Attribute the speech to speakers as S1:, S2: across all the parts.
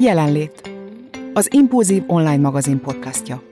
S1: Jelenlét. Az Impulzív online magazin podcastja.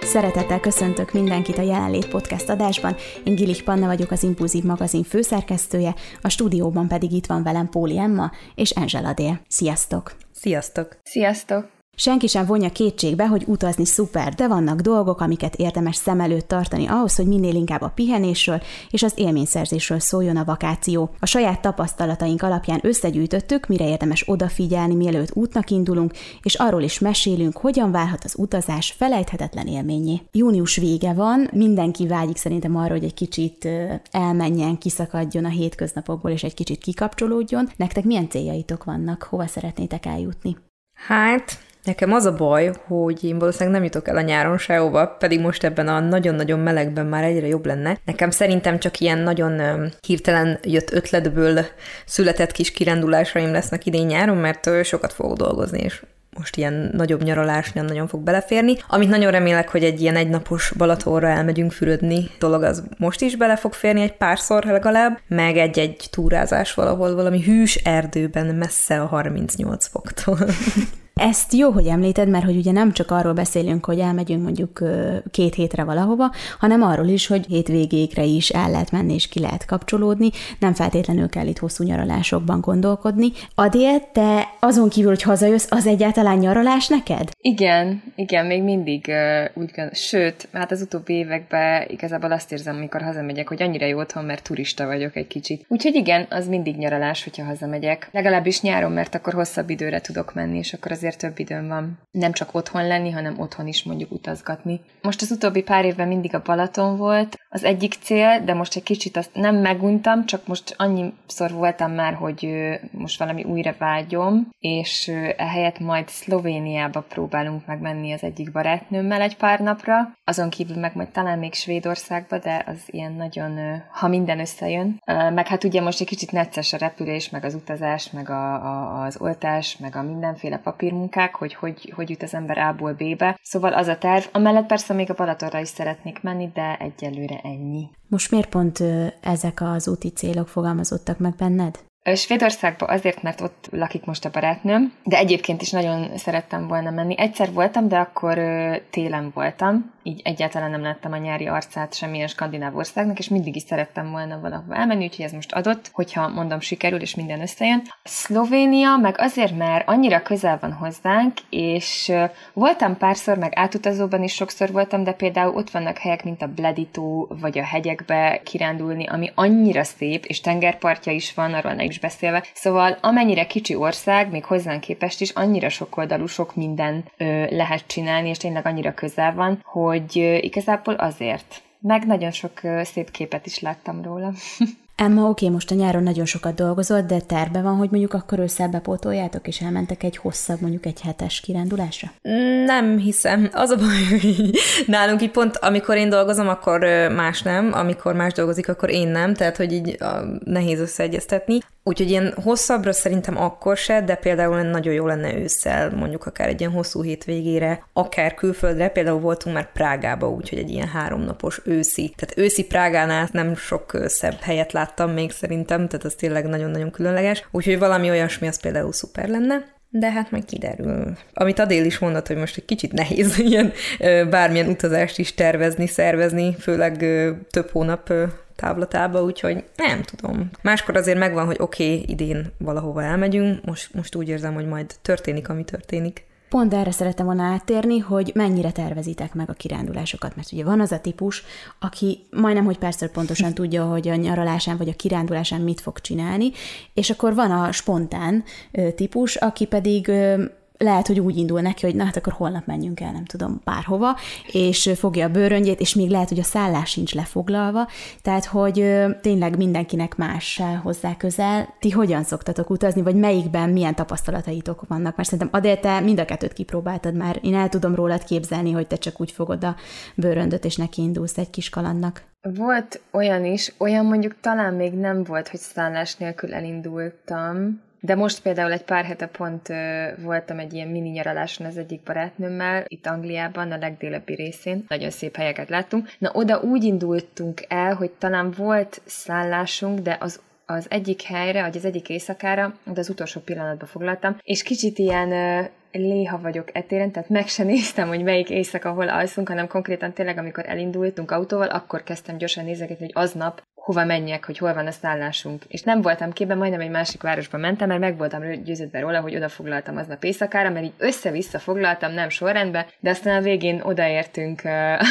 S2: Szeretettel köszöntök mindenkit a Jelenlét Podcast adásban. Én Gilich Panna vagyok, az Impulzív magazin főszerkesztője, a stúdióban pedig itt van velem Póli Emma és Angela Dél. Sziasztok!
S3: Sziasztok!
S4: Sziasztok!
S2: Senki sem vonja kétségbe, hogy utazni szuper, de vannak dolgok, amiket érdemes szem előtt tartani ahhoz, hogy minél inkább a pihenésről és az élményszerzésről szóljon a vakáció. A saját tapasztalataink alapján összegyűjtöttük, mire érdemes odafigyelni, mielőtt útnak indulunk, és arról is mesélünk, hogyan válhat az utazás felejthetetlen élményé. Június vége van, mindenki vágyik szerintem arra, hogy egy kicsit elmenjen, kiszakadjon a hétköznapokból, és egy kicsit kikapcsolódjon. Nektek milyen céljaitok vannak? Hova szeretnétek eljutni?
S3: Hát, Nekem az a baj, hogy én valószínűleg nem jutok el a nyáron sehova, pedig most ebben a nagyon-nagyon melegben már egyre jobb lenne. Nekem szerintem csak ilyen nagyon hirtelen jött ötletből született kis kirándulásaim lesznek idén nyáron, mert sokat fogok dolgozni, és most ilyen nagyobb nyaralás nem nagyon fog beleférni. Amit nagyon remélek, hogy egy ilyen egynapos Balatonra elmegyünk fürödni dolog, az most is bele fog férni egy párszor legalább, meg egy-egy túrázás valahol valami hűs erdőben messze a 38 foktól.
S2: Ezt jó, hogy említed, mert hogy ugye nem csak arról beszélünk, hogy elmegyünk mondjuk két hétre valahova, hanem arról is, hogy hétvégékre is el lehet menni és ki lehet kapcsolódni, nem feltétlenül kell itt hosszú nyaralásokban gondolkodni. Adél, te azon kívül, hogy hazajössz, az egyáltalán nyaralás neked?
S4: Igen, igen, még mindig úgy gond, sőt, hát az utóbbi években igazából azt érzem, amikor hazamegyek, hogy annyira jó otthon, mert turista vagyok egy kicsit. Úgyhogy igen, az mindig nyaralás, hogyha hazamegyek. Legalábbis nyáron, mert akkor hosszabb időre tudok menni, és akkor az azért több időm van nem csak otthon lenni, hanem otthon is mondjuk utazgatni. Most az utóbbi pár évben mindig a Balaton volt az egyik cél, de most egy kicsit azt nem meguntam, csak most annyiszor voltam már, hogy most valami újra vágyom, és ehelyett majd Szlovéniába próbálunk megmenni az egyik barátnőmmel egy pár napra, azon kívül meg majd talán még Svédországba, de az ilyen nagyon, ha minden összejön. Meg hát ugye most egy kicsit necces a repülés, meg az utazás, meg a, a, az oltás, meg a mindenféle papír munkák, hogy hogy, hogy jut az ember A-ból B-be. Szóval az a terv. Amellett persze még a Balatonra is szeretnék menni, de egyelőre ennyi.
S2: Most miért pont ezek az úti célok fogalmazottak meg benned?
S4: Svédországba azért, mert ott lakik most a barátnőm, de egyébként is nagyon szerettem volna menni. Egyszer voltam, de akkor télen voltam, így egyáltalán nem láttam a nyári arcát semmilyen skandináv országnak, és mindig is szerettem volna valahova elmenni, úgyhogy ez most adott, hogyha mondom sikerül, és minden összejön. Szlovénia meg azért, mert annyira közel van hozzánk, és voltam párszor, meg átutazóban is sokszor voltam, de például ott vannak helyek, mint a Bleditó, vagy a hegyekbe kirándulni, ami annyira szép, és tengerpartja is van, arról nem is beszélve. Szóval amennyire kicsi ország, még hozzánk képest is, annyira sokoldalú, sok minden ö, lehet csinálni, és tényleg annyira közel van, hogy ö, igazából azért. Meg nagyon sok szép képet is láttam róla.
S2: Emma, oké, most a nyáron nagyon sokat dolgozott, de terve van, hogy mondjuk akkor ősszel bepótoljátok, és elmentek egy hosszabb, mondjuk egy hetes kirándulásra?
S3: Nem hiszem. Az a baj, hogy nálunk így pont, amikor én dolgozom, akkor más nem, amikor más dolgozik, akkor én nem, tehát hogy így nehéz összeegyeztetni. Úgyhogy ilyen hosszabbra szerintem akkor se, de például nagyon jó lenne ősszel, mondjuk akár egy ilyen hosszú hétvégére, akár külföldre, például voltunk már Prágába, úgyhogy egy ilyen háromnapos őszi. Tehát őszi Prágánál nem sok szebb helyet láttam még szerintem, tehát az tényleg nagyon-nagyon különleges. Úgyhogy valami olyasmi az például szuper lenne de hát majd kiderül. Amit Adél is mondott, hogy most egy kicsit nehéz ilyen bármilyen utazást is tervezni, szervezni, főleg több hónap távlatába, úgyhogy nem tudom. Máskor azért megvan, hogy oké, okay, idén valahova elmegyünk, most, most úgy érzem, hogy majd történik, ami történik.
S2: Pont erre szerettem volna áttérni, hogy mennyire tervezitek meg a kirándulásokat, mert ugye van az a típus, aki majdnem, hogy persze pontosan tudja, hogy a nyaralásán vagy a kirándulásán mit fog csinálni, és akkor van a spontán típus, aki pedig lehet, hogy úgy indul neki, hogy na hát akkor holnap menjünk el, nem tudom, bárhova, és fogja a bőröngyét, és még lehet, hogy a szállás sincs lefoglalva, tehát, hogy tényleg mindenkinek más hozzá közel. Ti hogyan szoktatok utazni, vagy melyikben milyen tapasztalataitok vannak? Mert szerintem Adél, te mind a kettőt kipróbáltad már, én el tudom rólad képzelni, hogy te csak úgy fogod a bőröndöt, és neki indulsz egy kis kalandnak.
S4: Volt olyan is, olyan mondjuk talán még nem volt, hogy szállás nélkül elindultam, de most például egy pár hete pont ö, voltam egy ilyen mini nyaraláson az egyik barátnőmmel, itt Angliában, a legdélebbi részén. Nagyon szép helyeket láttunk. Na, oda úgy indultunk el, hogy talán volt szállásunk, de az az egyik helyre, vagy az egyik éjszakára, de az utolsó pillanatban foglaltam, és kicsit ilyen léha vagyok etéren, tehát meg se néztem, hogy melyik éjszaka hol alszunk, hanem konkrétan tényleg, amikor elindultunk autóval, akkor kezdtem gyorsan nézegetni, hogy aznap hova menjek, hogy hol van a szállásunk. És nem voltam képben, majdnem egy másik városba mentem, mert meg voltam győződve róla, hogy oda foglaltam aznap éjszakára, mert így össze-vissza foglaltam, nem sorrendbe, de aztán a végén odaértünk,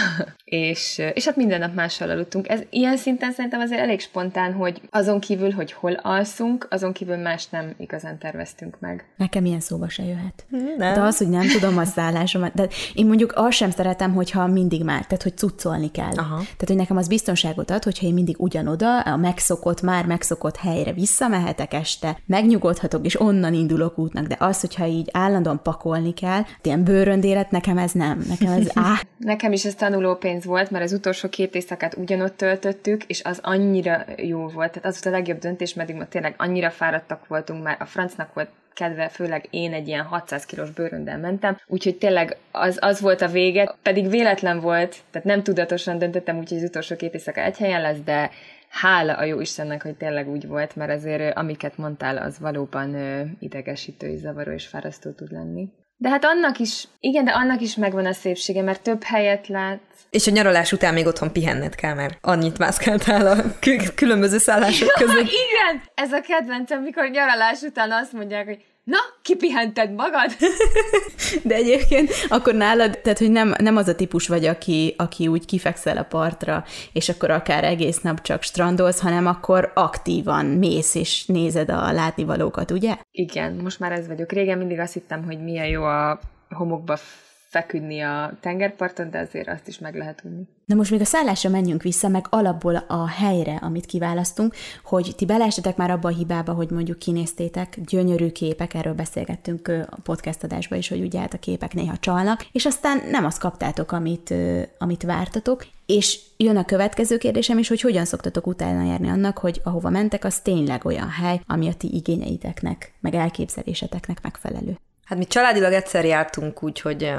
S4: és, és hát minden nap mással aludtunk. Ez ilyen szinten szerintem azért elég spontán, hogy azon kívül, hogy hol alszunk, azon kívül más nem igazán terveztünk meg.
S2: Nekem ilyen szóba se jöhet.
S3: Nem.
S2: De az, hogy nem tudom a szállásomat, de én mondjuk azt sem szeretem, hogyha mindig már, tehát hogy cuccolni kell.
S3: Aha.
S2: Tehát, hogy nekem az biztonságot ad, hogyha én mindig ugyanoda, a megszokott, már megszokott helyre visszamehetek este, megnyugodhatok, és onnan indulok útnak, de az, hogyha így állandóan pakolni kell, ilyen bőröndélet, nekem ez nem. Nekem ez á,
S4: Nekem is ez tanulópénz volt, mert az utolsó két éjszakát ugyanott töltöttük, és az annyira jó volt. Tehát az volt a legjobb döntés, ma tényleg annyira fáradtak voltunk már, a francnak volt kedve, főleg én egy ilyen 600 kilós bőröndel mentem, úgyhogy tényleg az, az volt a vége, pedig véletlen volt, tehát nem tudatosan döntöttem, úgyhogy az utolsó két éjszaka egy helyen lesz, de hála a jó Istennek, hogy tényleg úgy volt, mert azért amiket mondtál, az valóban idegesítő zavaró és fárasztó tud lenni. De hát annak is, igen, de annak is megvan a szépsége, mert több helyet látsz.
S3: És a nyaralás után még otthon pihenned kell, mert annyit mászkáltál a kü- különböző szállások között.
S4: igen! Ez a kedvencem, mikor nyaralás után azt mondják, hogy na, kipihented magad?
S2: De egyébként akkor nálad, tehát hogy nem, nem az a típus vagy, aki, aki úgy kifekszel a partra, és akkor akár egész nap csak strandolsz, hanem akkor aktívan mész és nézed a látnivalókat, ugye?
S4: Igen, most már ez vagyok. Régen mindig azt hittem, hogy milyen jó a homokba feküdni a tengerparton, de azért azt is meg lehet unni.
S2: Na most még a szállásra menjünk vissza, meg alapból a helyre, amit kiválasztunk, hogy ti beleestetek már abba a hibába, hogy mondjuk kinéztétek gyönyörű képek, erről beszélgettünk a podcast adásban is, hogy ugye hát a képek néha csalnak, és aztán nem azt kaptátok, amit, amit vártatok, és jön a következő kérdésem is, hogy hogyan szoktatok utána járni annak, hogy ahova mentek, az tényleg olyan hely, ami a ti igényeiteknek, meg elképzeléseteknek megfelelő.
S3: Hát mi családilag egyszer jártunk úgy, hogy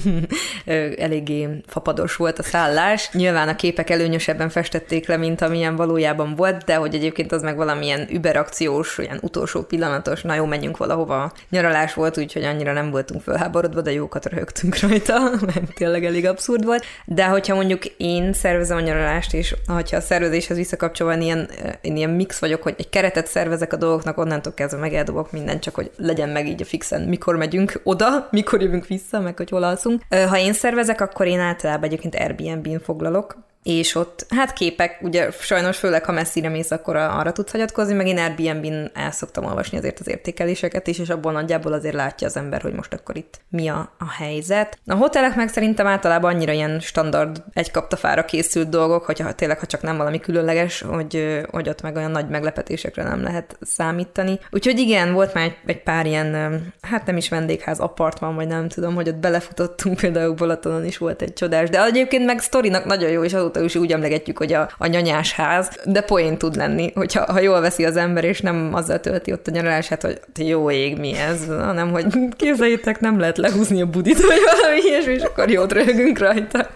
S3: eléggé fapados volt a szállás. Nyilván a képek előnyösebben festették le, mint amilyen valójában volt, de hogy egyébként az meg valamilyen überakciós, olyan utolsó pillanatos, na jó, menjünk valahova. Nyaralás volt, úgyhogy annyira nem voltunk fölháborodva, de jókat röhögtünk rajta, mert tényleg elég abszurd volt. De hogyha mondjuk én szervezem a nyaralást, és hogyha a szervezéshez visszakapcsolva ilyen, én ilyen mix vagyok, hogy egy keretet szervezek a dolgoknak, onnantól kezdve meg eldobok mindent, csak hogy legyen meg így a fixen, mikor megyünk oda, mikor jövünk vissza, meg hogy hol alszunk. Ha én szervezek, akkor én általában egyébként Airbnb-n foglalok, és ott, hát képek, ugye sajnos főleg, ha messzire mész, akkor arra tudsz hagyatkozni, meg én Airbnb-n el szoktam olvasni azért az értékeléseket is, és abból nagyjából azért látja az ember, hogy most akkor itt mi a, a helyzet. A hotelek meg szerintem általában annyira ilyen standard, egy kaptafára készült dolgok, hogyha tényleg, ha csak nem valami különleges, hogy, hogy ott meg olyan nagy meglepetésekre nem lehet számítani. Úgyhogy igen, volt már egy, egy pár ilyen, hát nem is vendégház, apartman, vagy nem tudom, hogy ott belefutottunk, például Balatonon is volt egy csodás, de egyébként meg sztorinak nagyon jó, és azóta is úgy emlegetjük, hogy a, a nyanyás ház, de poén tud lenni, hogyha ha jól veszi az ember, és nem azzal tölti ott a nyaralását, hogy jó ég, mi ez, hanem hogy képzeljétek, nem lehet lehúzni a budit, vagy valami ilyesmi, és akkor jót röhögünk rajta.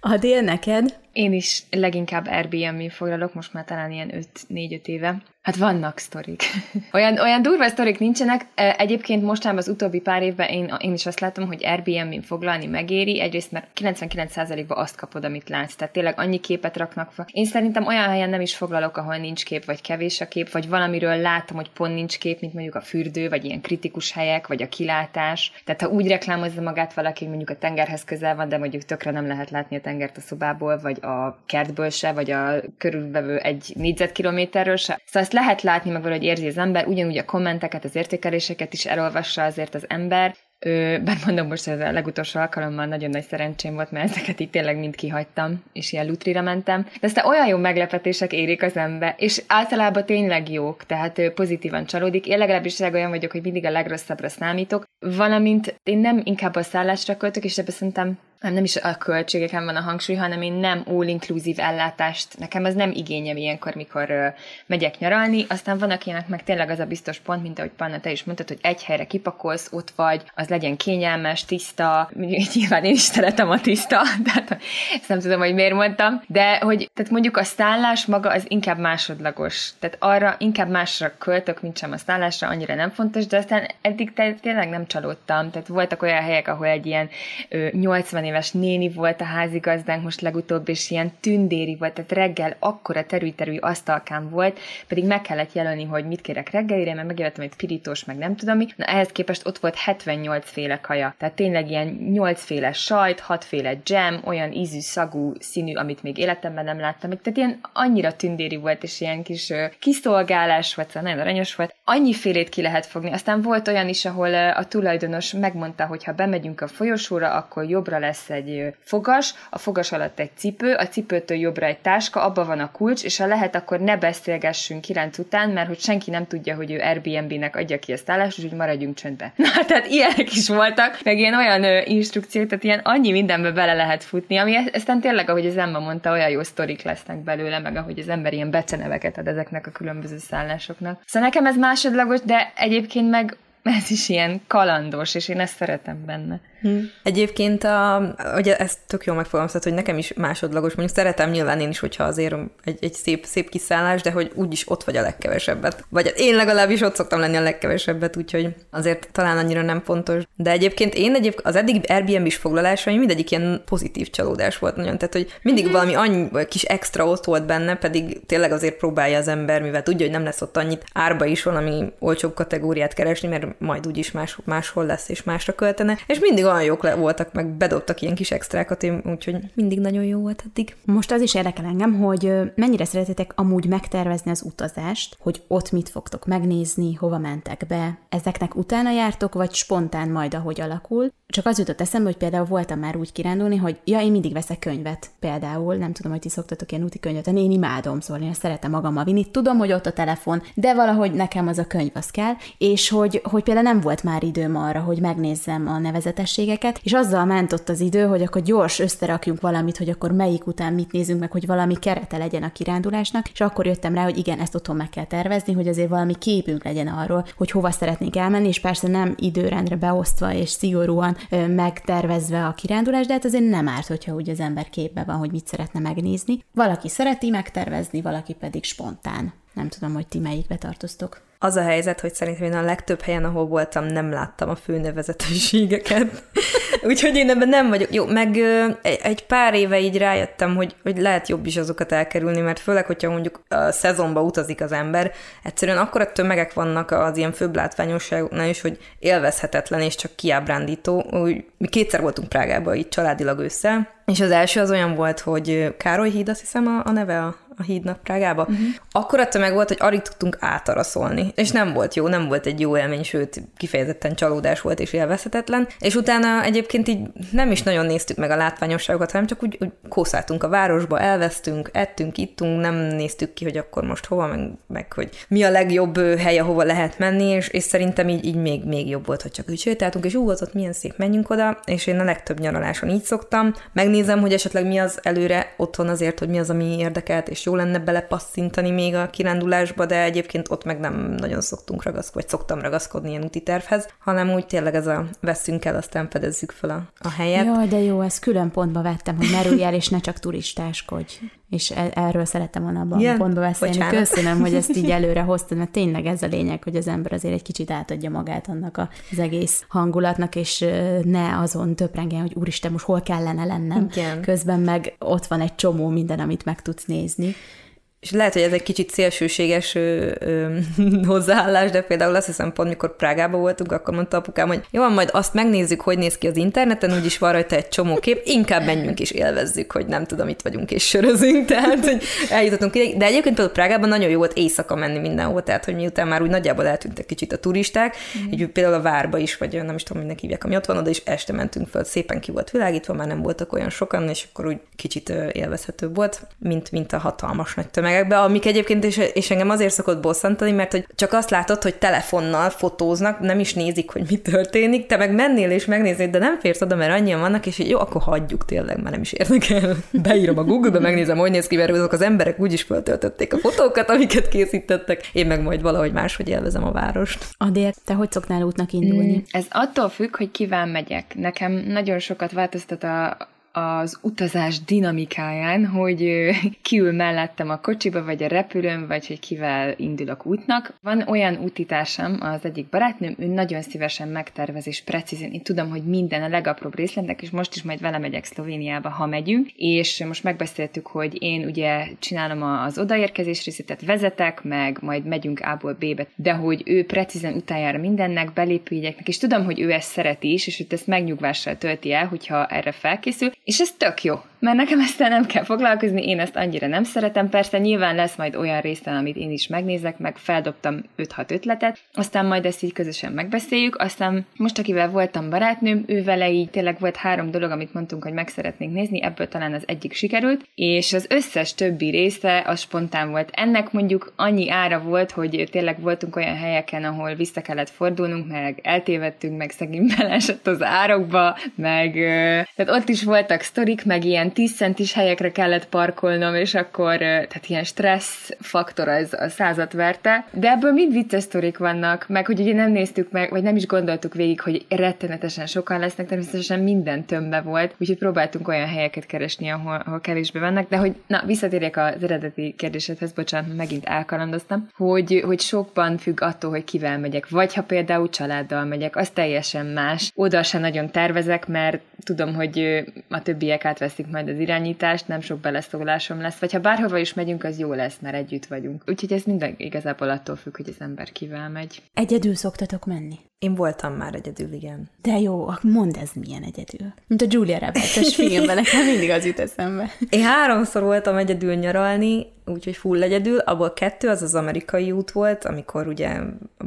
S2: Adél neked?
S4: Én is leginkább Airbnb foglalok, most már talán ilyen 5-4-5 éve. Hát vannak sztorik. olyan, olyan durva sztorik nincsenek. Egyébként mostanában az utóbbi pár évben én, én is azt látom, hogy Airbnb-n foglalni megéri. Egyrészt, mert 99%-ban azt kapod, amit látsz. Tehát tényleg annyi képet raknak fel. Én szerintem olyan helyen nem is foglalok, ahol nincs kép, vagy kevés a kép, vagy valamiről látom, hogy pont nincs kép, mint mondjuk a fürdő, vagy ilyen kritikus helyek, vagy a kilátás. Tehát ha úgy reklámozza magát valaki, mondjuk a tengerhez közel van, de mondjuk tökre nem lehet látni a tengert a szobából, vagy a kertből se, vagy a körülvevő egy négyzetkilométerről se. Szóval lehet látni, meg valahogy érzi az ember, ugyanúgy a kommenteket, az értékeléseket is elolvassa azért az ember, Ö, bár mondom most, ez a legutolsó alkalommal nagyon nagy szerencsém volt, mert ezeket itt tényleg mind kihagytam, és ilyen lutrira mentem. De aztán olyan jó meglepetések érik az ember, és általában tényleg jók, tehát ö, pozitívan csalódik. Én legalábbis olyan vagyok, hogy mindig a legrosszabbra számítok, valamint én nem inkább a szállásra költök, és ebbe szerintem nem, nem is a költségeken van a hangsúly, hanem én nem all-inclusive ellátást, nekem ez nem igényem ilyenkor, mikor uh, megyek nyaralni, aztán van akinek meg tényleg az a biztos pont, mint ahogy Panna, te is mondtad, hogy egy helyre kipakolsz, ott vagy, az legyen kényelmes, tiszta, nyilván én is szeretem a tiszta, tehát ezt nem tudom, hogy miért mondtam, de hogy tehát mondjuk a szállás maga az inkább másodlagos, tehát arra inkább másra költök, mint sem a szállásra, annyira nem fontos, de aztán eddig tényleg nem csalódtam, tehát voltak olyan helyek, ahol egy ilyen ö, 80 éves néni volt a házigazdánk most legutóbb, és ilyen tündéri volt, tehát reggel akkora terű-terű asztalkám volt, pedig meg kellett jelölni, hogy mit kérek reggelire, mert megjöttem egy pirítós, meg nem tudom mi. Na ehhez képest ott volt 78 féle kaja. Tehát tényleg ilyen 8 féle sajt, 6 féle jam, olyan ízű, szagú, színű, amit még életemben nem láttam. Tehát ilyen annyira tündéri volt, és ilyen kis kiszolgálás volt, szóval nagyon aranyos volt. Annyi félét ki lehet fogni. Aztán volt olyan is, ahol a tulajdonos megmondta, hogy ha bemegyünk a folyosóra, akkor jobbra lesz egy fogas, a fogas alatt egy cipő, a cipőtől jobbra egy táska, abban van a kulcs, és ha lehet, akkor ne beszélgessünk kilenc után, mert hogy senki nem tudja, hogy ő Airbnb-nek adja ki a szállást, úgyhogy maradjunk csöndbe. Na, tehát ilyenek is voltak, meg ilyen olyan ö, instrukciók, tehát ilyen annyi mindenbe bele lehet futni, ami e- aztán tényleg, ahogy az Emma mondta, olyan jó sztorik lesznek belőle, meg ahogy az ember ilyen beceneveket ad ezeknek a különböző szállásoknak. Szóval nekem ez másodlagos, de egyébként meg ez is ilyen kalandos, és én ezt szeretem benne.
S3: Hm. Egyébként, a, ugye ezt tök jól megfogalmaztad, hogy nekem is másodlagos, mondjuk szeretem nyilván én is, hogyha azért egy, egy szép, szép kiszállás, de hogy úgyis ott vagy a legkevesebbet. Vagy én legalábbis ott szoktam lenni a legkevesebbet, úgyhogy azért talán annyira nem fontos. De egyébként én egyébként az eddig Airbnb-s foglalásaim mindegyik ilyen pozitív csalódás volt nagyon, tehát hogy mindig mhm. valami annyi kis extra ott volt benne, pedig tényleg azért próbálja az ember, mivel tudja, hogy nem lesz ott annyit árba is valami olcsóbb kategóriát keresni, mert majd úgyis más, máshol lesz és másra költene. És mindig olyan jók le voltak, meg bedobtak ilyen kis extrákat, én, úgyhogy mindig nagyon jó volt eddig.
S2: Most az is érdekel engem, hogy mennyire szeretitek amúgy megtervezni az utazást, hogy ott mit fogtok megnézni, hova mentek be. Ezeknek utána jártok, vagy spontán majd, ahogy alakul? Csak az jutott eszembe, hogy például voltam már úgy kirándulni, hogy ja, én mindig veszek könyvet. Például, nem tudom, hogy ti szoktatok ilyen úti könyvet, én imádom, szóval én szeretem magammal vinni. Tudom, hogy ott a telefon, de valahogy nekem az a könyv az kell, és hogy, hogy például nem volt már időm arra, hogy megnézzem a nevezetességeket, és azzal ment ott az idő, hogy akkor gyors összerakjunk valamit, hogy akkor melyik után mit nézünk meg, hogy valami kerete legyen a kirándulásnak, és akkor jöttem rá, hogy igen, ezt otthon meg kell tervezni, hogy azért valami képünk legyen arról, hogy hova szeretnénk elmenni, és persze nem időrendre beosztva és szigorúan megtervezve a kirándulás, de hát azért nem árt, hogyha úgy az ember képbe van, hogy mit szeretne megnézni. Valaki szereti megtervezni, valaki pedig spontán. Nem tudom, hogy ti melyikbe tartoztok.
S3: Az a helyzet, hogy szerintem én a legtöbb helyen, ahol voltam, nem láttam a főnevezetőségeket. Úgyhogy én ebben nem vagyok. Jó, meg egy pár éve így rájöttem, hogy, hogy lehet jobb is azokat elkerülni, mert főleg, hogyha mondjuk a szezonba utazik az ember, egyszerűen akkora tömegek vannak az ilyen főbb látványosságoknál is, hogy élvezhetetlen és csak kiábrándító. Úgy, mi kétszer voltunk Prágában így családilag össze, és az első az olyan volt, hogy Károly híd, azt hiszem a, a neve a, a hídnak Prágába. Uh-huh. Akkor a tömeg volt, hogy alig tudtunk átaraszolni, és nem volt jó, nem volt egy jó élmény, sőt, kifejezetten csalódás volt és élvezhetetlen. És utána egyébként így nem is nagyon néztük meg a látványosságokat, hanem csak úgy, úgy kószáltunk a városba, elvesztünk, ettünk, ittunk, nem néztük ki, hogy akkor most hova, meg, meg hogy mi a legjobb hely, ahova lehet menni, és, és szerintem így, így még, még jobb volt, hogy csak úgy sétáltunk, és ú, ott milyen szép, menjünk oda, és én a legtöbb nyaraláson így szoktam. Megnézem, hogy esetleg mi az előre otthon azért, hogy mi az, ami érdekelt, és jó lenne belepasszintani még a kirándulásba, de egyébként ott meg nem nagyon szoktunk ragaszkodni, vagy szoktam ragaszkodni ilyen úti tervhez, hanem úgy tényleg ez a veszünk el, aztán fedezzük fel a, a helyet.
S2: Jaj, de jó, ezt külön pontba vettem, hogy merülj el, és ne csak turistáskodj. És e- erről szerettem volna abban yeah. pontba beszélni. Bocsánat. Köszönöm, hogy ezt így előre hoztad, mert tényleg ez a lényeg, hogy az ember azért egy kicsit átadja magát annak az egész hangulatnak, és ne azon töprengjen, hogy úristen, most hol kellene lennem. Igen. Közben meg ott van egy csomó minden, amit meg tudsz nézni
S3: és lehet, hogy ez egy kicsit szélsőséges ö, ö, hozzáállás, de például azt hiszem pont, mikor Prágában voltunk, akkor mondta apukám, hogy jó, majd azt megnézzük, hogy néz ki az interneten, úgyis van rajta egy csomó kép, inkább menjünk és élvezzük, hogy nem tudom, itt vagyunk és sörözünk, tehát hogy eljutottunk ide. De egyébként például Prágában nagyon jó volt éjszaka menni mindenhol, tehát hogy miután már úgy nagyjából eltűntek kicsit a turisták, mm. így például a várba is, vagy nem is tudom, minek hívják, ami ott van, oda is este mentünk föl, szépen ki volt világítva, már nem voltak olyan sokan, és akkor úgy kicsit élvezhető volt, mint, mint a hatalmas nagy tömeg tömegekbe, amik egyébként, és, és engem azért szokott bosszantani, mert hogy csak azt látod, hogy telefonnal fotóznak, nem is nézik, hogy mi történik, te meg mennél és megnéznéd, de nem férsz oda, mert annyian vannak, és jó, akkor hagyjuk tényleg, már nem is érdekel. Beírom a Google-be, megnézem, hogy néz ki, mert azok az emberek úgyis föltöltötték a fotókat, amiket készítettek. Én meg majd valahogy máshogy élvezem a várost.
S2: Adél, te hogy szoktál útnak indulni? Mm,
S4: ez attól függ, hogy kivel megyek. Nekem nagyon sokat változtat a, az utazás dinamikáján, hogy kiül mellettem a kocsiba, vagy a repülőn, vagy hogy kivel indulok útnak. Van olyan útitársam, az egyik barátnőm, ő nagyon szívesen megtervez és precízen. Én tudom, hogy minden a legapróbb részletnek, és most is majd vele megyek Szlovéniába, ha megyünk, és most megbeszéltük, hogy én ugye csinálom az odaérkezés részletet, vezetek, meg majd megyünk A-ból B-be, de hogy ő precízen utájára mindennek, belépőjegyeknek, és tudom, hogy ő ezt szereti is, és hogy ezt megnyugvással tölti el, hogyha erre felkészül, és ez tök jó mert nekem ezt nem kell foglalkozni, én ezt annyira nem szeretem. Persze nyilván lesz majd olyan részen, amit én is megnézek, meg feldobtam 5-6 ötletet, aztán majd ezt így közösen megbeszéljük. Aztán most, akivel voltam barátnőm, ő vele így tényleg volt három dolog, amit mondtunk, hogy meg szeretnénk nézni, ebből talán az egyik sikerült, és az összes többi része az spontán volt. Ennek mondjuk annyi ára volt, hogy tényleg voltunk olyan helyeken, ahol vissza kellett fordulnunk, meg eltévedtünk, meg szegény belesett az árokba, meg tehát ott is voltak sztorik, meg ilyen ilyen 10 centis helyekre kellett parkolnom, és akkor, tehát ilyen stressz faktor az a százat verte, de ebből mind vicces sztorik vannak, meg hogy ugye nem néztük meg, vagy nem is gondoltuk végig, hogy rettenetesen sokan lesznek, természetesen minden tömbe volt, úgyhogy próbáltunk olyan helyeket keresni, ahol, ahol kevésbé vannak, de hogy, na, visszatérjek az eredeti kérdésedhez, bocsánat, megint elkalandoztam, hogy, hogy sokban függ attól, hogy kivel megyek, vagy ha például családdal megyek, az teljesen más. Oda sem nagyon tervezek, mert tudom, hogy a többiek átveszik majd az irányítást, nem sok beleszólásom lesz, vagy ha bárhova is megyünk, az jó lesz, mert együtt vagyunk. Úgyhogy ez minden igazából attól függ, hogy az ember kivel megy.
S2: Egyedül szoktatok menni?
S3: Én voltam már egyedül, igen.
S2: De jó, mondd ez milyen egyedül. Mint a Julia Roberts filmben, nekem mindig az jut eszembe.
S3: Én háromszor voltam egyedül nyaralni, úgyhogy full egyedül, abból kettő az az amerikai út volt, amikor ugye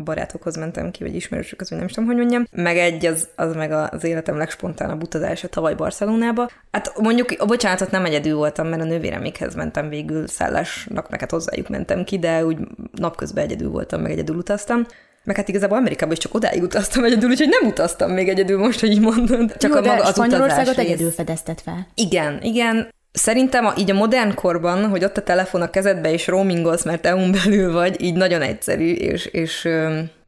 S3: barátokhoz mentem ki, vagy ismerősökhez, vagy nem is tudom, hogy mondjam, meg egy az, az meg az életem legspontánabb utazása tavaly Barcelonába. Hát mondjuk, a bocsánatot nem egyedül voltam, mert a nővéremikhez mentem végül szállásnak, meg hát hozzájuk mentem ki, de úgy napközben egyedül voltam, meg egyedül utaztam. Meg hát igazából Amerikában is csak odáig utaztam egyedül, úgyhogy nem utaztam még egyedül most, hogy így mondod. Csak
S2: Jó, a maga az Spanyolországot egyedül fedezted fel.
S3: Igen, igen. Szerintem a, így a modern korban, hogy ott a telefon a kezedbe és roamingolsz, mert EU-n belül vagy, így nagyon egyszerű, és, és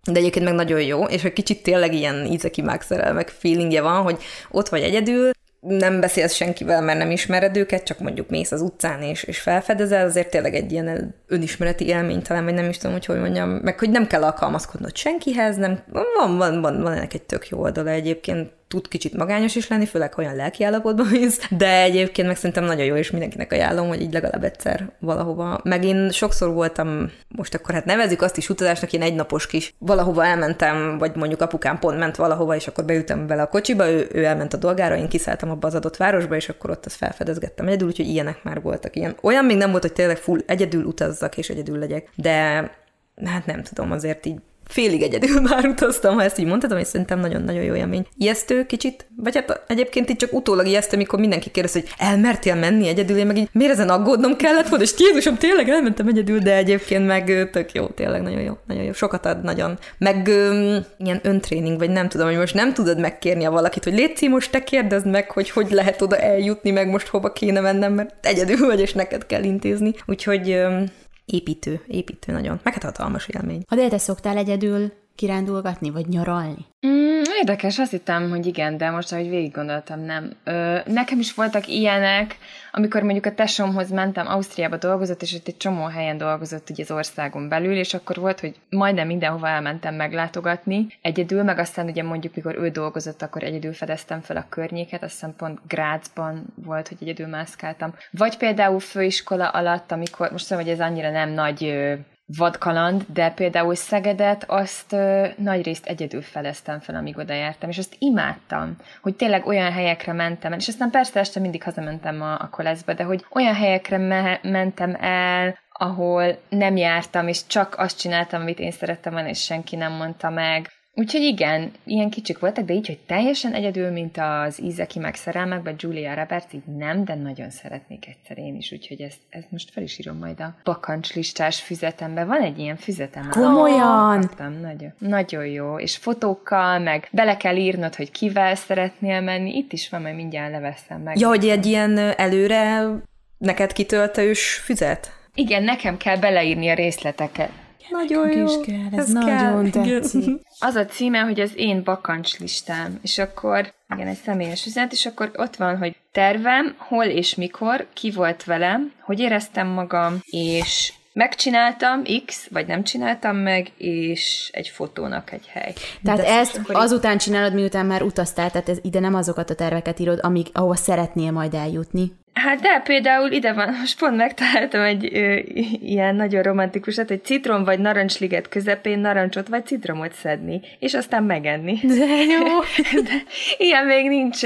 S3: de egyébként meg nagyon jó, és egy kicsit tényleg ilyen ízeki megszerelmek feelingje van, hogy ott vagy egyedül, nem beszélsz senkivel, mert nem ismered őket, csak mondjuk mész az utcán és, és felfedezel, azért tényleg egy ilyen önismereti élmény talán, vagy nem is tudom, hogy hogy mondjam, meg hogy nem kell alkalmazkodnod senkihez, nem, van, van, van, van ennek egy tök jó oldala egyébként, tud kicsit magányos is lenni, főleg olyan lelki állapotban mész, de egyébként meg szerintem nagyon jó, és mindenkinek ajánlom, hogy így legalább egyszer valahova. Meg én sokszor voltam, most akkor hát nevezik azt is utazásnak, én egy napos kis valahova elmentem, vagy mondjuk apukám pont ment valahova, és akkor beültem vele a kocsiba, ő, ő elment a dolgára, én kiszálltam abba az adott városba, és akkor ott azt felfedezgettem egyedül, úgyhogy ilyenek már voltak. Ilyen. Olyan még nem volt, hogy tényleg full egyedül utazzak és egyedül legyek, de hát nem tudom, azért így félig egyedül már utaztam, ha ezt így mondhatom, és szerintem nagyon-nagyon jó élmény. Ijesztő kicsit, vagy hát egyébként itt csak utólag ijesztő, amikor mindenki kérdez, hogy elmertél menni egyedül, én meg így miért ezen aggódnom kellett volna, és Jézusom, tényleg elmentem egyedül, de egyébként meg tök jó, tényleg nagyon jó, nagyon jó, sokat ad, nagyon. Meg öm, ilyen öntréning, vagy nem tudom, hogy most nem tudod megkérni a valakit, hogy légy most te kérdezd meg, hogy hogy lehet oda eljutni, meg most hova kéne mennem, mert egyedül vagy, és neked kell intézni. Úgyhogy öm, építő, építő nagyon. Meg hát hatalmas élmény.
S2: A te szoktál egyedül kirándulgatni, vagy nyaralni?
S4: Mm, érdekes, azt hittem, hogy igen, de most, ahogy végig gondoltam, nem. Ö, nekem is voltak ilyenek, amikor mondjuk a tesomhoz mentem, Ausztriába dolgozott, és ott egy csomó helyen dolgozott ugye az országon belül, és akkor volt, hogy majdnem mindenhova elmentem meglátogatni egyedül, meg aztán ugye mondjuk, mikor ő dolgozott, akkor egyedül fedeztem fel a környéket, azt hiszem pont Grácsban volt, hogy egyedül mászkáltam. Vagy például főiskola alatt, amikor, most tudom, hogy ez annyira nem nagy vadkaland, de például Szegedet azt ö, nagy részt egyedül feleztem fel, amíg oda jártam, és azt imádtam, hogy tényleg olyan helyekre mentem el, és aztán persze este mindig hazamentem a, a koleszbe, de hogy olyan helyekre me- mentem el, ahol nem jártam, és csak azt csináltam, amit én szerettem volna, és senki nem mondta meg. Úgyhogy igen, ilyen kicsik voltak, de így, hogy teljesen egyedül, mint az Ízeki meg szerelmekben, Julia Roberts, így nem, de nagyon szeretnék egyszer én is, úgyhogy ezt, ezt most fel is írom majd a bakancslistás füzetembe. Van egy ilyen füzetem.
S2: Komolyan?
S4: Kaptam, nagyon, nagyon jó, és fotókkal, meg bele kell írnod, hogy kivel szeretnél menni, itt is van, majd mindjárt leveszem meg.
S3: Ja, hogy egy ilyen előre neked kitöltős füzet?
S4: Igen, nekem kell beleírni a részleteket.
S3: Nagyon jó.
S2: Is kell, ez, ez nagyon kell. tetszik.
S4: Az a címe, hogy az én bakancs listám, és akkor, igen, egy személyes üzenet, és akkor ott van, hogy tervem, hol és mikor, ki volt velem, hogy éreztem magam, és megcsináltam X, vagy nem csináltam meg, és egy fotónak egy hely.
S2: Tehát De ezt azután csinálod, miután már utaztál, tehát ez ide nem azokat a terveket írod, amíg, ahova szeretnél majd eljutni.
S4: Hát de például ide van, most pont megtaláltam egy ö, ilyen nagyon romantikusat, hogy citrom vagy narancsliget közepén narancsot vagy citromot szedni, és aztán megenni.
S2: De jó!
S4: de ilyen még nincs,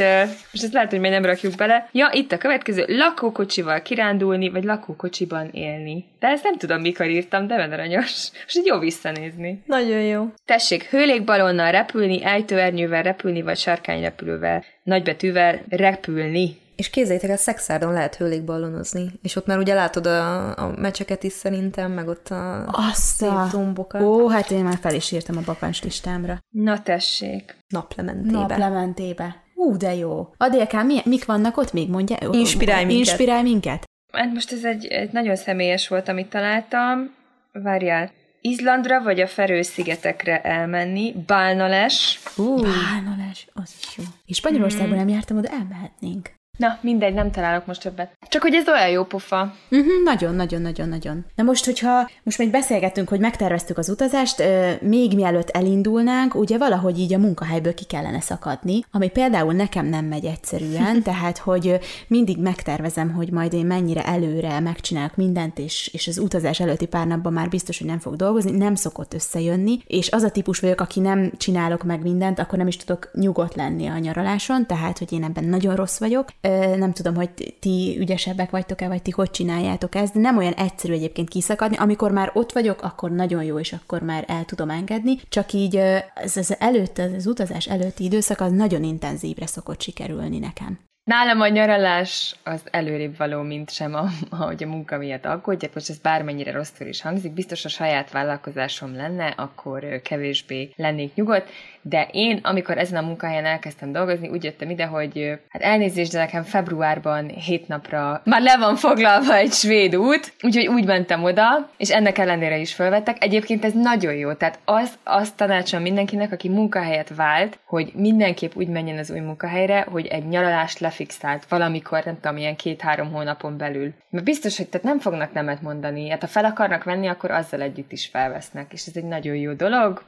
S4: és ezt lehet, hogy még nem rakjuk bele. Ja, itt a következő, lakókocsival kirándulni, vagy lakókocsiban élni. De ezt nem tudom, mikor írtam, de van aranyos. Most így jó visszanézni.
S3: Nagyon jó.
S4: Tessék, hőlékbalonnal repülni, ejtőernyővel repülni, vagy sarkányrepülővel, nagybetűvel repülni.
S3: És képzeljétek, a szexárdon lehet hőlékballonozni, és ott már ugye látod a, a mecseket is szerintem, meg ott a
S2: Azt
S3: szép
S2: a...
S3: dombokat.
S2: Ó, hát én már fel is írtam a bakancs listámra.
S4: Na tessék.
S3: Naplementébe.
S2: Naplementébe. Ú, de jó. Adélkán, mi, mik vannak ott még, mondja?
S3: Inspirálj minket.
S2: Inspirálj minket.
S4: Hát most ez egy, egy nagyon személyes volt, amit találtam. Várjál. Izlandra vagy a Ferő-szigetekre elmenni, Bálnales.
S2: Uh. Bálnales, az is jó. És Spanyolországban mm. nem jártam, oda elmehetnénk.
S4: Na, mindegy, nem találok most többet. Csak hogy ez olyan jó pofa.
S2: Uh-huh, nagyon, nagyon, nagyon, nagyon. Na most, hogyha most még beszélgettünk, hogy megterveztük az utazást, euh, még mielőtt elindulnánk, ugye valahogy így a munkahelyből ki kellene szakadni, ami például nekem nem megy egyszerűen, tehát, hogy mindig megtervezem, hogy majd én mennyire előre megcsinálok mindent, és, és az utazás előtti pár napban már biztos, hogy nem fog dolgozni, nem szokott összejönni, és az a típus vagyok, aki nem csinálok meg mindent, akkor nem is tudok nyugodt lenni a nyaraláson, tehát, hogy én ebben nagyon rossz vagyok nem tudom, hogy ti ügyesebbek vagytok-e, vagy ti hogy csináljátok ezt, de nem olyan egyszerű egyébként kiszakadni. Amikor már ott vagyok, akkor nagyon jó, és akkor már el tudom engedni, csak így ez az előtt, az utazás előtti időszak az nagyon intenzívre szokott sikerülni nekem.
S4: Nálam a nyaralás az előrébb való, mint sem, a, ahogy a munka miatt aggódjak. Most ez bármennyire rosszul is hangzik, biztos a saját vállalkozásom lenne, akkor kevésbé lennék nyugodt, de én, amikor ezen a munkahelyen elkezdtem dolgozni, úgy jöttem ide, hogy hát elnézést, de nekem februárban hét napra már le van foglalva egy svéd út, úgyhogy úgy mentem oda, és ennek ellenére is felvettek. Egyébként ez nagyon jó, tehát az, azt tanácsolom mindenkinek, aki munkahelyet vált, hogy mindenképp úgy menjen az új munkahelyre, hogy egy nyaralást lefixált valamikor, nem tudom, ilyen két-három hónapon belül. Mert biztos, hogy tehát nem fognak nemet mondani. Hát ha fel akarnak venni, akkor azzal együtt is felvesznek, és ez egy nagyon jó dolog.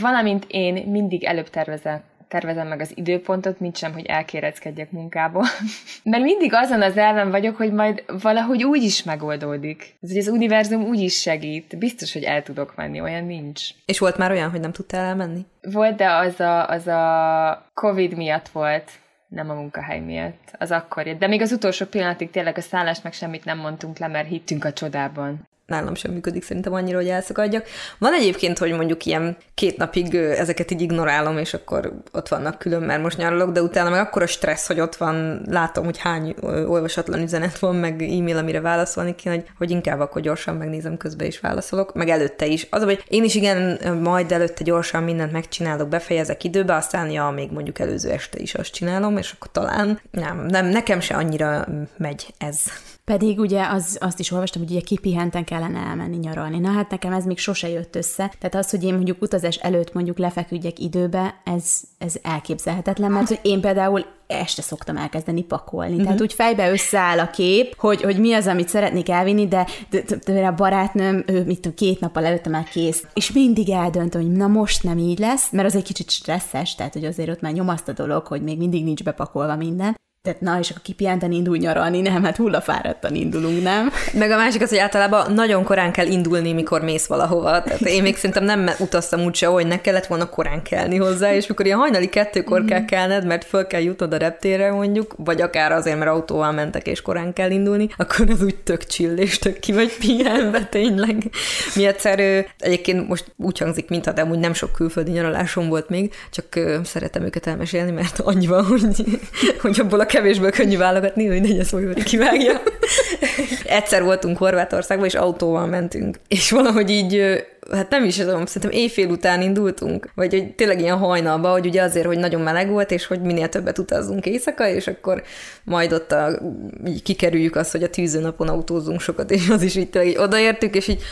S4: Valamint én mindig előbb tervezek tervezem meg az időpontot, mint sem, hogy elkéreckedjek munkából. Mert mindig azon az elven vagyok, hogy majd valahogy úgy is megoldódik. Ez, hogy az univerzum úgy is segít. Biztos, hogy el tudok menni, olyan nincs.
S3: És volt már olyan, hogy nem tudtál elmenni?
S4: Volt, de az a, az a Covid miatt volt nem a munkahely miatt. Az akkor. De még az utolsó pillanatig tényleg a szállást meg semmit nem mondtunk le, mert hittünk a csodában
S3: nálam sem működik szerintem annyira, hogy elszakadjak. Van egyébként, hogy mondjuk ilyen két napig ezeket így ignorálom, és akkor ott vannak külön, mert most nyaralok, de utána meg akkor a stressz, hogy ott van, látom, hogy hány olvasatlan üzenet van, meg e-mail, amire válaszolni kéne, hogy, hogy inkább akkor gyorsan megnézem közben is válaszolok, meg előtte is. Az, hogy én is igen, majd előtte gyorsan mindent megcsinálok, befejezek időbe, aztán ja, még mondjuk előző este is azt csinálom, és akkor talán nem, nem nekem se annyira megy ez.
S2: Pedig ugye az, azt is olvastam, hogy ugye kipihenten kellene elmenni nyaralni. Na hát nekem ez még sose jött össze. Tehát az, hogy én mondjuk utazás előtt mondjuk lefeküdjek időbe, ez, ez elképzelhetetlen, mert hogy én például este szoktam elkezdeni pakolni. Uh-huh. Tehát úgy fejbe összeáll a kép, hogy, hogy mi az, amit szeretnék elvinni, de, de, a barátnőm, ő mit tudom, két nappal előtte már kész. És mindig eldönt, hogy na most nem így lesz, mert az egy kicsit stresszes, tehát hogy azért ott már nyomaszt a dolog, hogy még mindig nincs bepakolva minden Tehát na, és akkor kipihenten indul nyaralni, nem, hát hullafáradtan indulunk, nem?
S3: Meg a másik az, hogy általában nagyon korán kell indulni, mikor mész valahova. Tehát én még szerintem nem utaztam úgy se, hogy ne kellett volna korán kelni hozzá, és mikor ilyen hajnali kettőkor kell kelned, mert föl kell jutnod a reptérre mondjuk, vagy akár azért, mert autóval mentek és korán kell indulni, akkor az úgy tök chill és tök ki vagy pihenve tényleg. Mi egyszer egyébként most úgy hangzik, mintha de amúgy nem sok külföldi nyaralásom volt még, csak szeretem őket elmesélni, mert annyi van, hogy, hogy abból a kevésből könnyű válogatni, hogy ne szó, hogy kivágja. Egyszer voltunk Horvátországban, és autóval mentünk. És valahogy így hát nem is tudom, szerintem éjfél után indultunk, vagy hogy tényleg ilyen hajnalba, hogy ugye azért, hogy nagyon meleg volt, és hogy minél többet utazzunk éjszaka, és akkor majd ott a, így kikerüljük azt, hogy a tűzőnapon autózunk sokat, és az is így tényleg így odaértük, és így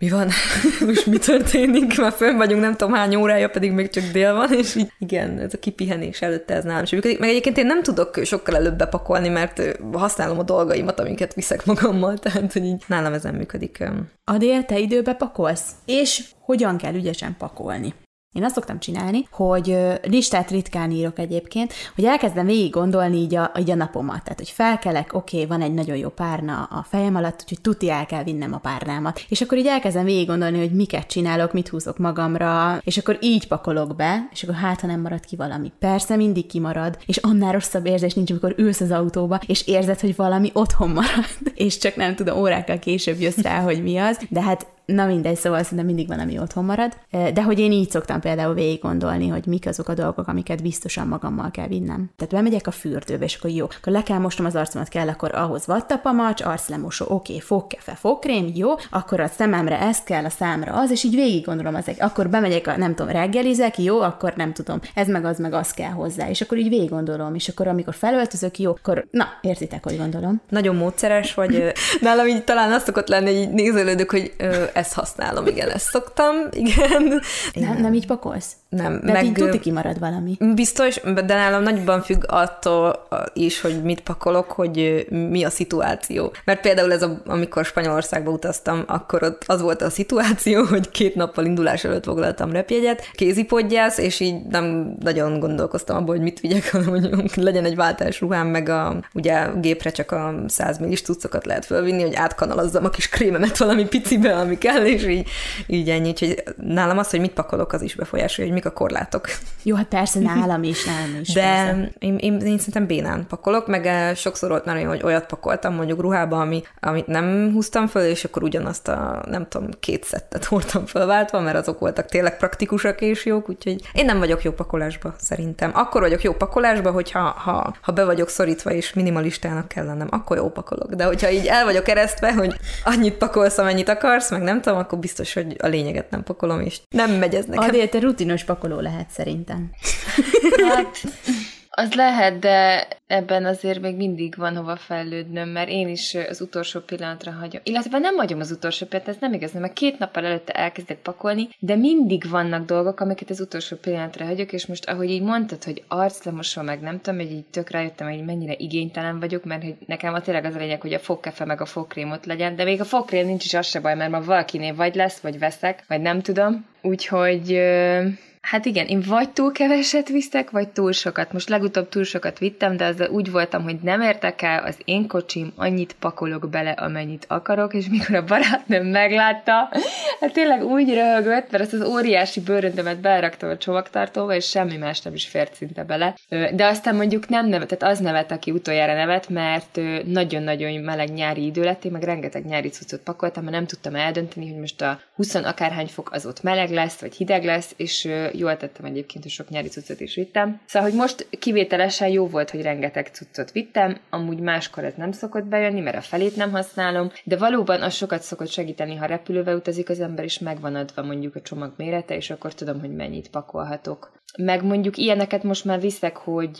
S3: mi van, most mi történik, már fönn vagyunk, nem tudom hány órája, pedig még csak dél van, és így igen, ez a kipihenés előtte ez nálam sem működik. Meg egyébként én nem tudok sokkal előbb bepakolni, mert használom a dolgaimat, amiket viszek magammal, tehát hogy így nálam ez nem működik.
S2: Adél, te időbe pakolsz? És hogyan kell ügyesen pakolni? Én azt szoktam csinálni, hogy listát ritkán írok egyébként, hogy elkezdem végig gondolni így a, így a napomat. Tehát, hogy felkelek, oké, okay, van egy nagyon jó párna a fejem alatt, úgyhogy tuti el kell vinnem a párnámat. És akkor így elkezdem végig gondolni, hogy miket csinálok, mit húzok magamra, és akkor így pakolok be, és akkor hát, ha nem marad ki valami. Persze mindig kimarad, és annál rosszabb érzés nincs, amikor ülsz az autóba, és érzed, hogy valami otthon marad, és csak nem tudom, órákkal később jössz rá, hogy mi az. De hát Na mindegy, szóval szerintem mindig van, ami otthon marad. De hogy én így szoktam például végig gondolni, hogy mik azok a dolgok, amiket biztosan magammal kell vinnem. Tehát bemegyek a fürdőbe, és akkor jó, akkor le kell mostom az arcomat, kell akkor ahhoz vattapamacs, arclemosó, oké, okay, fogkefe, fogkrém, jó, akkor a szememre ez kell, a számra az, és így végig gondolom ezek. Akkor bemegyek, a, nem tudom, reggelizek, jó, akkor nem tudom, ez meg az meg az kell hozzá, és akkor így végig gondolom, és akkor amikor felöltözök, jó, akkor na, értitek, hogy gondolom.
S3: Nagyon módszeres vagy. Nálam így talán azt szokott lenni, hogy így nézelődök, hogy ezt használom, igen, ezt szoktam, igen.
S2: Nem, nem így pakolsz?
S3: Nem.
S2: De meg, így tuti kimarad valami.
S3: Biztos, de nálam nagyban függ attól is, hogy mit pakolok, hogy mi a szituáció. Mert például ez, a, amikor Spanyolországba utaztam, akkor ott az volt a szituáció, hogy két nappal indulás előtt foglaltam repjegyet, kézipodjász, és így nem nagyon gondolkoztam abban, hogy mit vigyek, hanem hogy legyen egy váltás ruhám, meg a, ugye gépre csak a 100 millis cuccokat lehet fölvinni, hogy átkanalazzam a kis krémemet valami picibe, ami kell, és így, így ennyi. Úgyhogy nálam az, hogy mit pakolok, az is befolyásolja, hogy mik a korlátok.
S2: Jó, hát persze nálam is, nálam is.
S3: De én, én, én, szerintem bénán pakolok, meg eh, sokszor volt már olyan, hogy olyat pakoltam mondjuk ruhába, ami, amit nem húztam föl, és akkor ugyanazt a, nem tudom, két szettet hordtam fölváltva, mert azok voltak tényleg praktikusak és jók, úgyhogy én nem vagyok jó pakolásba, szerintem. Akkor vagyok jó pakolásba, hogyha ha, ha be vagyok szorítva és minimalistának kell lennem, akkor jó pakolok. De hogyha így el vagyok keresztve, hogy annyit pakolsz, amennyit akarsz, meg nem tudom, akkor biztos, hogy a lényeget nem pakolom, és nem megy ez nekem.
S2: Adél, te rutinos pakoló lehet szerintem.
S4: Hát, az lehet, de ebben azért még mindig van hova fejlődnöm, mert én is az utolsó pillanatra hagyom. Illetve nem hagyom az utolsó pillanatra, ez nem igaz, mert két nappal előtte elkezdek pakolni, de mindig vannak dolgok, amiket az utolsó pillanatra hagyok, és most ahogy így mondtad, hogy arclemosom, meg nem tudom, hogy így tök rájöttem, hogy mennyire igénytelen vagyok, mert hogy nekem a tényleg az a lényeg, hogy a fogkefe meg a fogkrém ott legyen, de még a fogkrém nincs is az se baj, mert ma valakinél vagy lesz, vagy veszek, vagy nem tudom. Úgyhogy Hát igen, én vagy túl keveset viszek, vagy túl sokat. Most legutóbb túl sokat vittem, de az úgy voltam, hogy nem értek el, az én kocsim, annyit pakolok bele, amennyit akarok, és mikor a barátnőm meglátta, hát tényleg úgy röhögött, mert ezt az óriási bőröndömet beraktam a csomagtartóba, és semmi más nem is fért szinte bele. De aztán mondjuk nem nevet, tehát az nevet, aki utoljára nevet, mert nagyon-nagyon meleg nyári idő lett, én meg rengeteg nyári cuccot pakoltam, mert nem tudtam eldönteni, hogy most a 20 akárhány fok az ott meleg lesz, vagy hideg lesz, és jól tettem egyébként, hogy sok nyári cuccot is vittem. Szóval, hogy most kivételesen jó volt, hogy rengeteg cuccot vittem, amúgy máskor ez nem szokott bejönni, mert a felét nem használom, de valóban az sokat szokott segíteni, ha repülővel utazik az ember, és megvan adva mondjuk a csomag mérete, és akkor tudom, hogy mennyit pakolhatok. Meg mondjuk ilyeneket most már viszek, hogy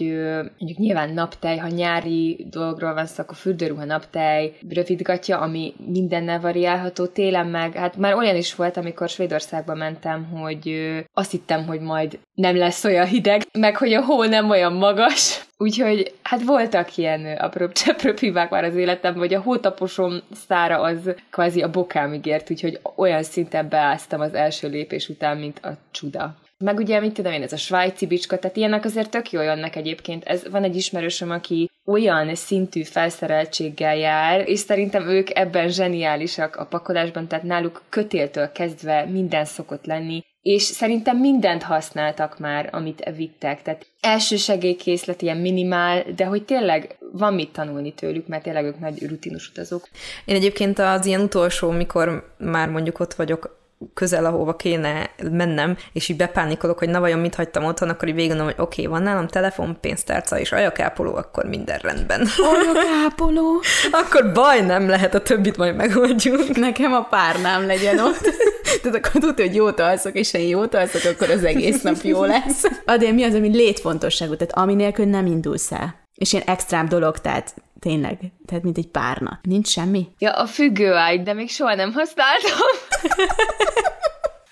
S4: mondjuk nyilván naptej, ha nyári dolgról van szó, akkor fürdőruha naptej, rövidgatja, ami mindennel variálható télen meg. Hát már olyan is volt, amikor Svédországba mentem, hogy azt hittem, hogy majd nem lesz olyan hideg, meg hogy a hó nem olyan magas. Úgyhogy hát voltak ilyen apró cseprő hibák már az életemben, hogy a hótaposom szára az kvázi a bokámig ért, úgyhogy olyan szinten beáztam az első lépés után, mint a csuda. Meg ugye, mit tudom én, ez a svájci bicska, tehát ilyenek azért tök jól jönnek egyébként. Ez van egy ismerősöm, aki olyan szintű felszereltséggel jár, és szerintem ők ebben zseniálisak a pakolásban, tehát náluk kötéltől kezdve minden szokott lenni, és szerintem mindent használtak már, amit vittek. Tehát elsősegélykészlet ilyen minimál, de hogy tényleg van mit tanulni tőlük, mert tényleg ők nagy rutinus utazók.
S3: Én egyébként az ilyen utolsó, mikor már mondjuk ott vagyok közel, ahova kéne mennem, és így bepánikolok, hogy na vajon mit hagytam otthon, akkor így végig hogy oké, okay, van nálam telefon, pénztárca és ajakápoló, akkor minden rendben.
S2: Ajakápoló?
S3: akkor baj nem lehet, a többit majd megoldjuk.
S2: Nekem a párnám legyen ott. Tehát akkor tudja, hogy jót alszok, és én jót alszok, akkor az egész nap jó lesz. Adél, mi az, ami létfontosságú, tehát ami nélkül nem indulsz el. És ilyen extrám dolog, tehát tényleg, tehát mint egy párna. Nincs semmi?
S4: Ja, a függőágy, de még soha nem használtam.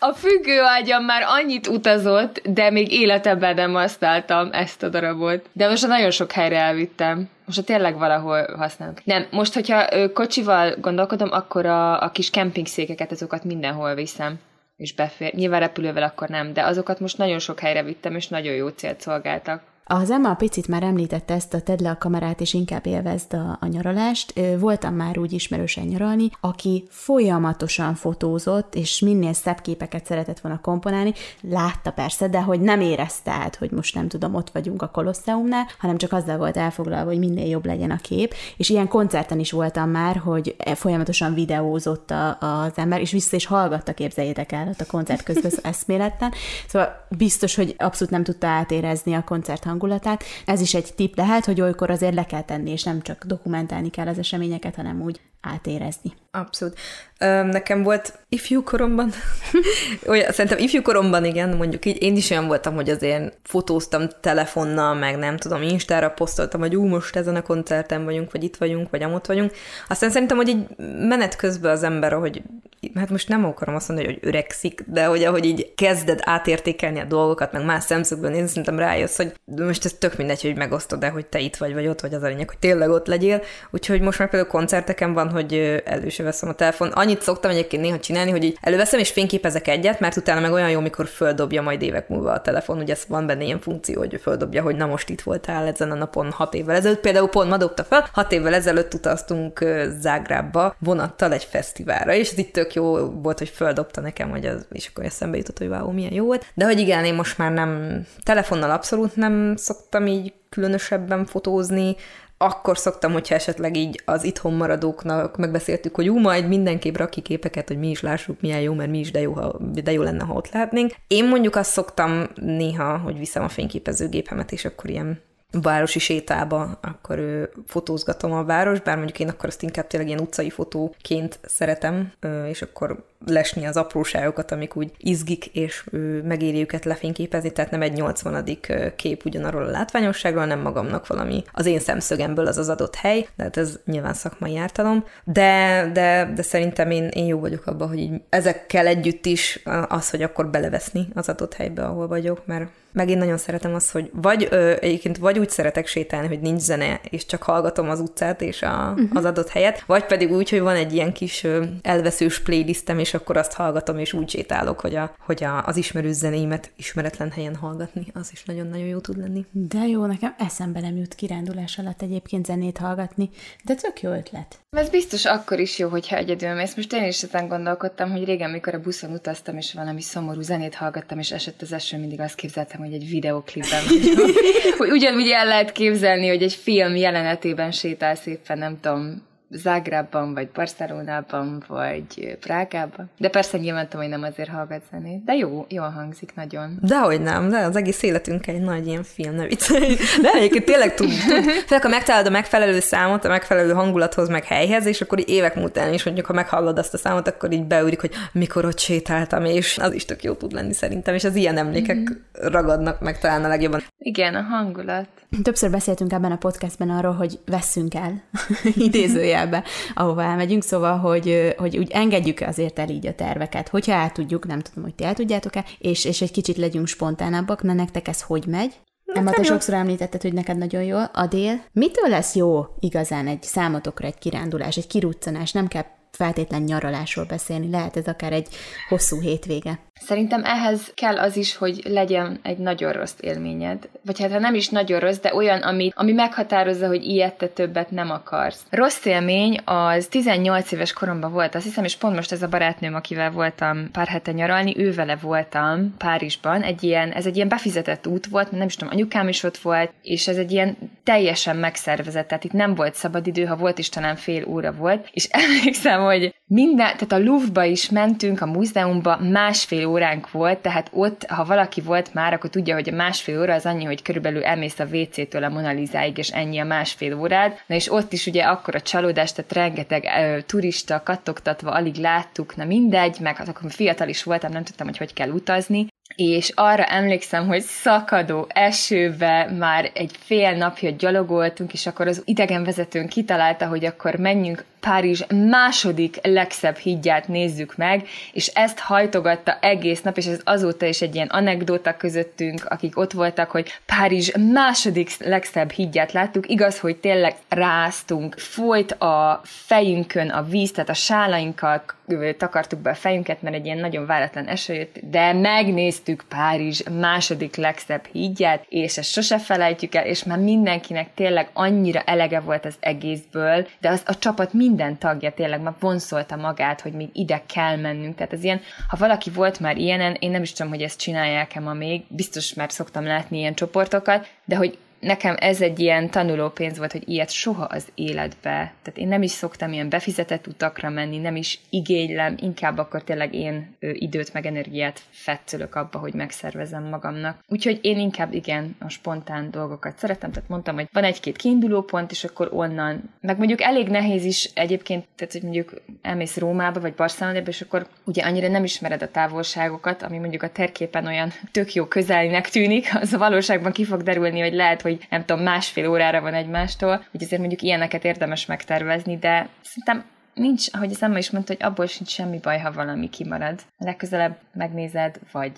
S4: A függőágyam már annyit utazott, de még életemben nem használtam ezt a darabot. De most nagyon sok helyre elvittem. Most tényleg valahol használom. Nem, most, hogyha kocsival gondolkodom, akkor a, a kis kempingszékeket, azokat mindenhol viszem és befér. Nyilván repülővel akkor nem, de azokat most nagyon sok helyre vittem, és nagyon jó célt szolgáltak.
S2: Az Emma picit már említette ezt a tedd le a kamerát, és inkább élvezd a, a nyaralást. Voltam már úgy ismerősen nyaralni, aki folyamatosan fotózott, és minél szebb képeket szeretett volna komponálni. Látta persze, de hogy nem érezte át, hogy most nem tudom, ott vagyunk a Kolosseumnál, hanem csak azzal volt elfoglalva, hogy minél jobb legyen a kép. És ilyen koncerten is voltam már, hogy e, folyamatosan videózott a, az ember, és vissza is hallgatta, képzeljétek el, ott a koncert közben eszméletten. Szóval biztos, hogy abszolút nem tudta átérezni a koncert hangulatát. Ez is egy tip lehet, hogy olykor azért le kell tenni, és nem csak dokumentálni kell az eseményeket, hanem úgy átérezni.
S3: Abszolút. Nekem volt ifjú koromban, olyan, szerintem ifjú koromban igen, mondjuk így, én is olyan voltam, hogy azért fotóztam telefonnal, meg nem tudom, Instára posztoltam, hogy ú, most ezen a koncerten vagyunk, vagy itt vagyunk, vagy amott vagyunk. Aztán szerintem, hogy így menet közben az ember, hogy hát most nem akarom azt mondani, hogy öregszik, de hogy ahogy így kezded átértékelni a dolgokat, meg más szemszögből nézni, szerintem rájössz, hogy most ez tök mindegy, hogy megosztod de hogy te itt vagy, vagy ott vagy, az a lényeg, hogy tényleg ott legyél. Úgyhogy most már például koncerteken van, hogy elő se veszem a telefon. Annyit szoktam egyébként néha csinálni, hogy így előveszem és fényképezek egyet, mert utána meg olyan jó, mikor földobja majd évek múlva a telefon. Ugye ez van benne ilyen funkció, hogy földobja, hogy na most itt voltál ezen a napon hat évvel ezelőtt. Például pont ma dobta fel, hat évvel ezelőtt utaztunk Zágrábba vonattal egy fesztiválra, és ez itt tök jó volt, hogy földobta nekem, hogy az, és akkor eszembe jutott, hogy wow, milyen jó volt. De hogy igen, én most már nem, telefonnal abszolút nem szoktam így különösebben fotózni, akkor szoktam, hogyha esetleg így az itthon maradóknak megbeszéltük, hogy ú, majd mindenképp raki képeket, hogy mi is lássuk, milyen jó, mert mi is de jó, ha, de jó lenne, ha ott lehetnénk. Én mondjuk azt szoktam néha, hogy viszem a fényképezőgépemet, és akkor ilyen városi sétába, akkor ő, fotózgatom a város, bár mondjuk én akkor azt inkább tényleg ilyen utcai fotóként szeretem, és akkor lesni az apróságokat, amik úgy izgik, és megéri őket lefényképezni, tehát nem egy 80. kép ugyanarról a látványosságról, nem magamnak valami az én szemszögemből az az adott hely, de hát ez nyilván szakmai ártalom, de, de, de szerintem én, én jó vagyok abban, hogy így ezekkel együtt is az, hogy akkor beleveszni az adott helybe, ahol vagyok, mert meg én nagyon szeretem azt, hogy vagy ö, egyébként vagy úgy szeretek sétálni, hogy nincs zene, és csak hallgatom az utcát és a, uh-huh. az adott helyet, vagy pedig úgy, hogy van egy ilyen kis ö, elveszős playlistem, és akkor azt hallgatom, és úgy sétálok, hogy, a, hogy a, az ismerős zenéimet ismeretlen helyen hallgatni, az is nagyon-nagyon jó tud lenni.
S2: De jó, nekem eszembe nem jut kirándulás alatt egyébként zenét hallgatni, de tök jó ötlet.
S4: Ez biztos akkor is jó, hogyha egyedül mész. Most én is ezen gondolkodtam, hogy régen, mikor a buszon utaztam, és valami szomorú zenét hallgattam, és esett az eső, mindig azt képzeltem, hogy egy videoklipben hogy ugyanúgy el lehet képzelni, hogy egy film jelenetében sétál szépen, nem tudom, Zágrában, vagy Barcelonában, vagy Prágában. De persze nyilván tudom, hogy nem azért hallgat zenét. De jó, jól hangzik nagyon.
S3: Dehogy nem, de az egész életünk egy nagy ilyen film, ne viccelj. De egyébként tényleg tud, tud. Főleg, ha megtalálod a megfelelő számot, a megfelelő hangulathoz, meg helyhez, és akkor így évek múltán is, mondjuk, ha meghallod azt a számot, akkor így beürik, hogy mikor ott sétáltam, és az is tök jó tud lenni szerintem, és az ilyen emlékek mm-hmm. ragadnak meg talán a legjobban.
S4: Igen, a hangulat.
S2: Többször beszéltünk ebben a podcastben arról, hogy veszünk el, idézőjelbe, ahova elmegyünk, szóval, hogy, hogy úgy engedjük azért el így a terveket, hogyha el tudjuk, nem tudom, hogy ti el tudjátok-e, és, és egy kicsit legyünk spontánabbak, na nektek ez hogy megy? Emma, te sokszor említetted, hogy neked nagyon jó. A dél. Mitől lesz jó igazán egy számotokra egy kirándulás, egy kiruccanás? Nem kell feltétlen nyaralásról beszélni, lehet ez akár egy hosszú hétvége.
S4: Szerintem ehhez kell az is, hogy legyen egy nagyon rossz élményed. Vagy hát ha nem is nagyon rossz, de olyan, ami, ami meghatározza, hogy ilyet te többet nem akarsz. Rossz élmény az 18 éves koromban volt, azt hiszem, és pont most ez a barátnőm, akivel voltam pár hete nyaralni, ő vele voltam Párizsban. Egy ilyen, ez egy ilyen befizetett út volt, nem is tudom, anyukám is ott volt, és ez egy ilyen teljesen megszervezett, tehát itt nem volt szabadidő, ha volt is talán fél óra volt, és emlékszem, hogy minden, tehát a Louvre-ba is mentünk, a múzeumba, másfél óránk volt, tehát ott, ha valaki volt már, akkor tudja, hogy a másfél óra az annyi, hogy körülbelül elmész a WC-től a Monalizáig, és ennyi a másfél órád. Na és ott is ugye akkor a csalódás, tehát rengeteg ö, turista kattogtatva alig láttuk, na mindegy, meg hát akkor fiatal is voltam, nem tudtam, hogy hogy kell utazni, és arra emlékszem, hogy szakadó esőbe már egy fél napja gyalogoltunk, és akkor az idegenvezetőn kitalálta, hogy akkor menjünk Párizs második legszebb hídját nézzük meg, és ezt hajtogatta egész nap, és ez azóta is egy ilyen anekdóta közöttünk, akik ott voltak, hogy Párizs második legszebb hídját láttuk, igaz, hogy tényleg ráztunk, folyt a fejünkön a víz, tehát a sálainkkal takartuk be a fejünket, mert egy ilyen nagyon váratlan eső jött, de megnéztük Párizs második legszebb hídját, és ezt sose felejtjük el, és már mindenkinek tényleg annyira elege volt az egészből, de az a csapat mind minden tagja tényleg már vonszolta magát, hogy még ide kell mennünk. Tehát ez ilyen, ha valaki volt már ilyenen, én nem is tudom, hogy ezt csinálják-e ma még, biztos már szoktam látni ilyen csoportokat, de hogy nekem ez egy ilyen tanulópénz volt, hogy ilyet soha az életbe. Tehát én nem is szoktam ilyen befizetett utakra menni, nem is igénylem, inkább akkor tényleg én időt meg energiát fetszölök abba, hogy megszervezem magamnak. Úgyhogy én inkább igen a spontán dolgokat szeretem, tehát mondtam, hogy van egy-két kiinduló pont, és akkor onnan, meg mondjuk elég nehéz is egyébként, tehát hogy mondjuk elmész Rómába vagy Barcelonába, és akkor ugye annyira nem ismered a távolságokat, ami mondjuk a terképen olyan tök jó közelinek tűnik, az a valóságban ki fog derülni, hogy lehet, hogy nem tudom, másfél órára van egymástól, hogy azért mondjuk ilyeneket érdemes megtervezni, de szerintem nincs, ahogy az Emma is mondta, hogy abból sincs semmi baj, ha valami kimarad. Legközelebb megnézed, vagy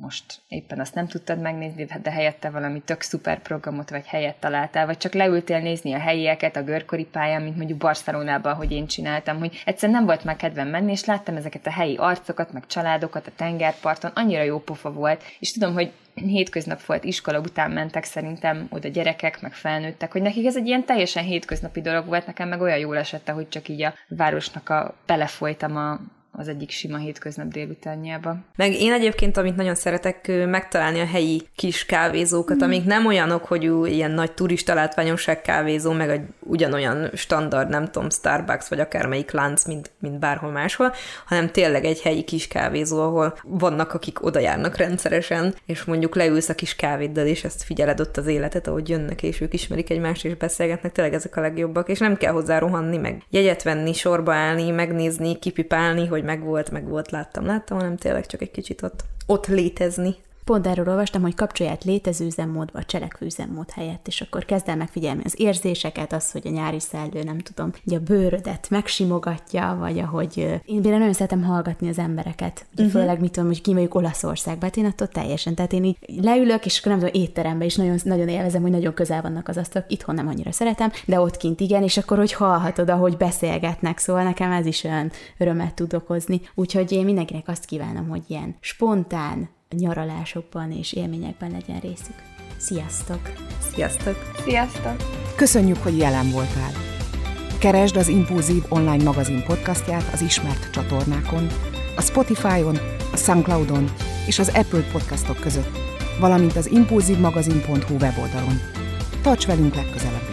S4: most éppen azt nem tudtad megnézni, de helyette valami tök szuper programot vagy helyet találtál, vagy csak leültél nézni a helyieket a görkori pályán, mint mondjuk Barcelonában, hogy én csináltam, hogy egyszerűen nem volt már kedvem menni, és láttam ezeket a helyi arcokat, meg családokat a tengerparton, annyira jó pofa volt, és tudom, hogy hétköznap volt, iskola után mentek szerintem oda gyerekek, meg felnőttek, hogy nekik ez egy ilyen teljesen hétköznapi dolog volt, nekem meg olyan jól esett, hogy csak így a városnak a belefolytam a, az egyik sima hétköznap délutánjába.
S3: Meg én egyébként, amit nagyon szeretek, megtalálni a helyi kis kávézókat, mm. amik nem olyanok, hogy ilyen nagy turista látványosság kávézó, meg egy ugyanolyan standard, nem tudom, Starbucks, vagy akármelyik lánc, mint, mint bárhol máshol, hanem tényleg egy helyi kis kávézó, ahol vannak, akik oda járnak rendszeresen, és mondjuk leülsz a kis kávéddal, és ezt figyeled ott az életet, ahogy jönnek, és ők ismerik egymást, és beszélgetnek, tényleg ezek a legjobbak, és nem kell hozzá rohanni, meg jegyet venni, sorba állni, megnézni, kipipálni, hogy meg volt, meg volt, láttam, láttam, hanem tényleg csak egy kicsit ott, ott létezni.
S2: Pont erről olvastam, hogy kapcsolját létező üzemmódba, cselekvő üzemmód helyett, és akkor kezd el megfigyelni az érzéseket, az, hogy a nyári szellő, nem tudom, hogy a bőrödet megsimogatja, vagy ahogy én például nagyon szeretem hallgatni az embereket, ugye uh-huh. főleg mit tudom, hogy kimegyük Olaszországba, hát én attól teljesen, tehát én így leülök, és akkor nem tudom, étterembe is nagyon, nagyon élvezem, hogy nagyon közel vannak az asztalok, itthon nem annyira szeretem, de ott kint igen, és akkor hogy hallhatod, ahogy beszélgetnek, szóval nekem ez is olyan örömet tud okozni. Úgyhogy én mindenkinek azt kívánom, hogy ilyen spontán, nyaralásokban és élményekben legyen részük. Sziasztok!
S3: Sziasztok!
S4: Sziasztok!
S1: Köszönjük, hogy jelen voltál! Keresd az Impulzív online magazin podcastját az ismert csatornákon, a Spotify-on, a Soundcloud-on és az Apple podcastok között, valamint az impulzívmagazin.hu weboldalon. Tarts velünk legközelebb!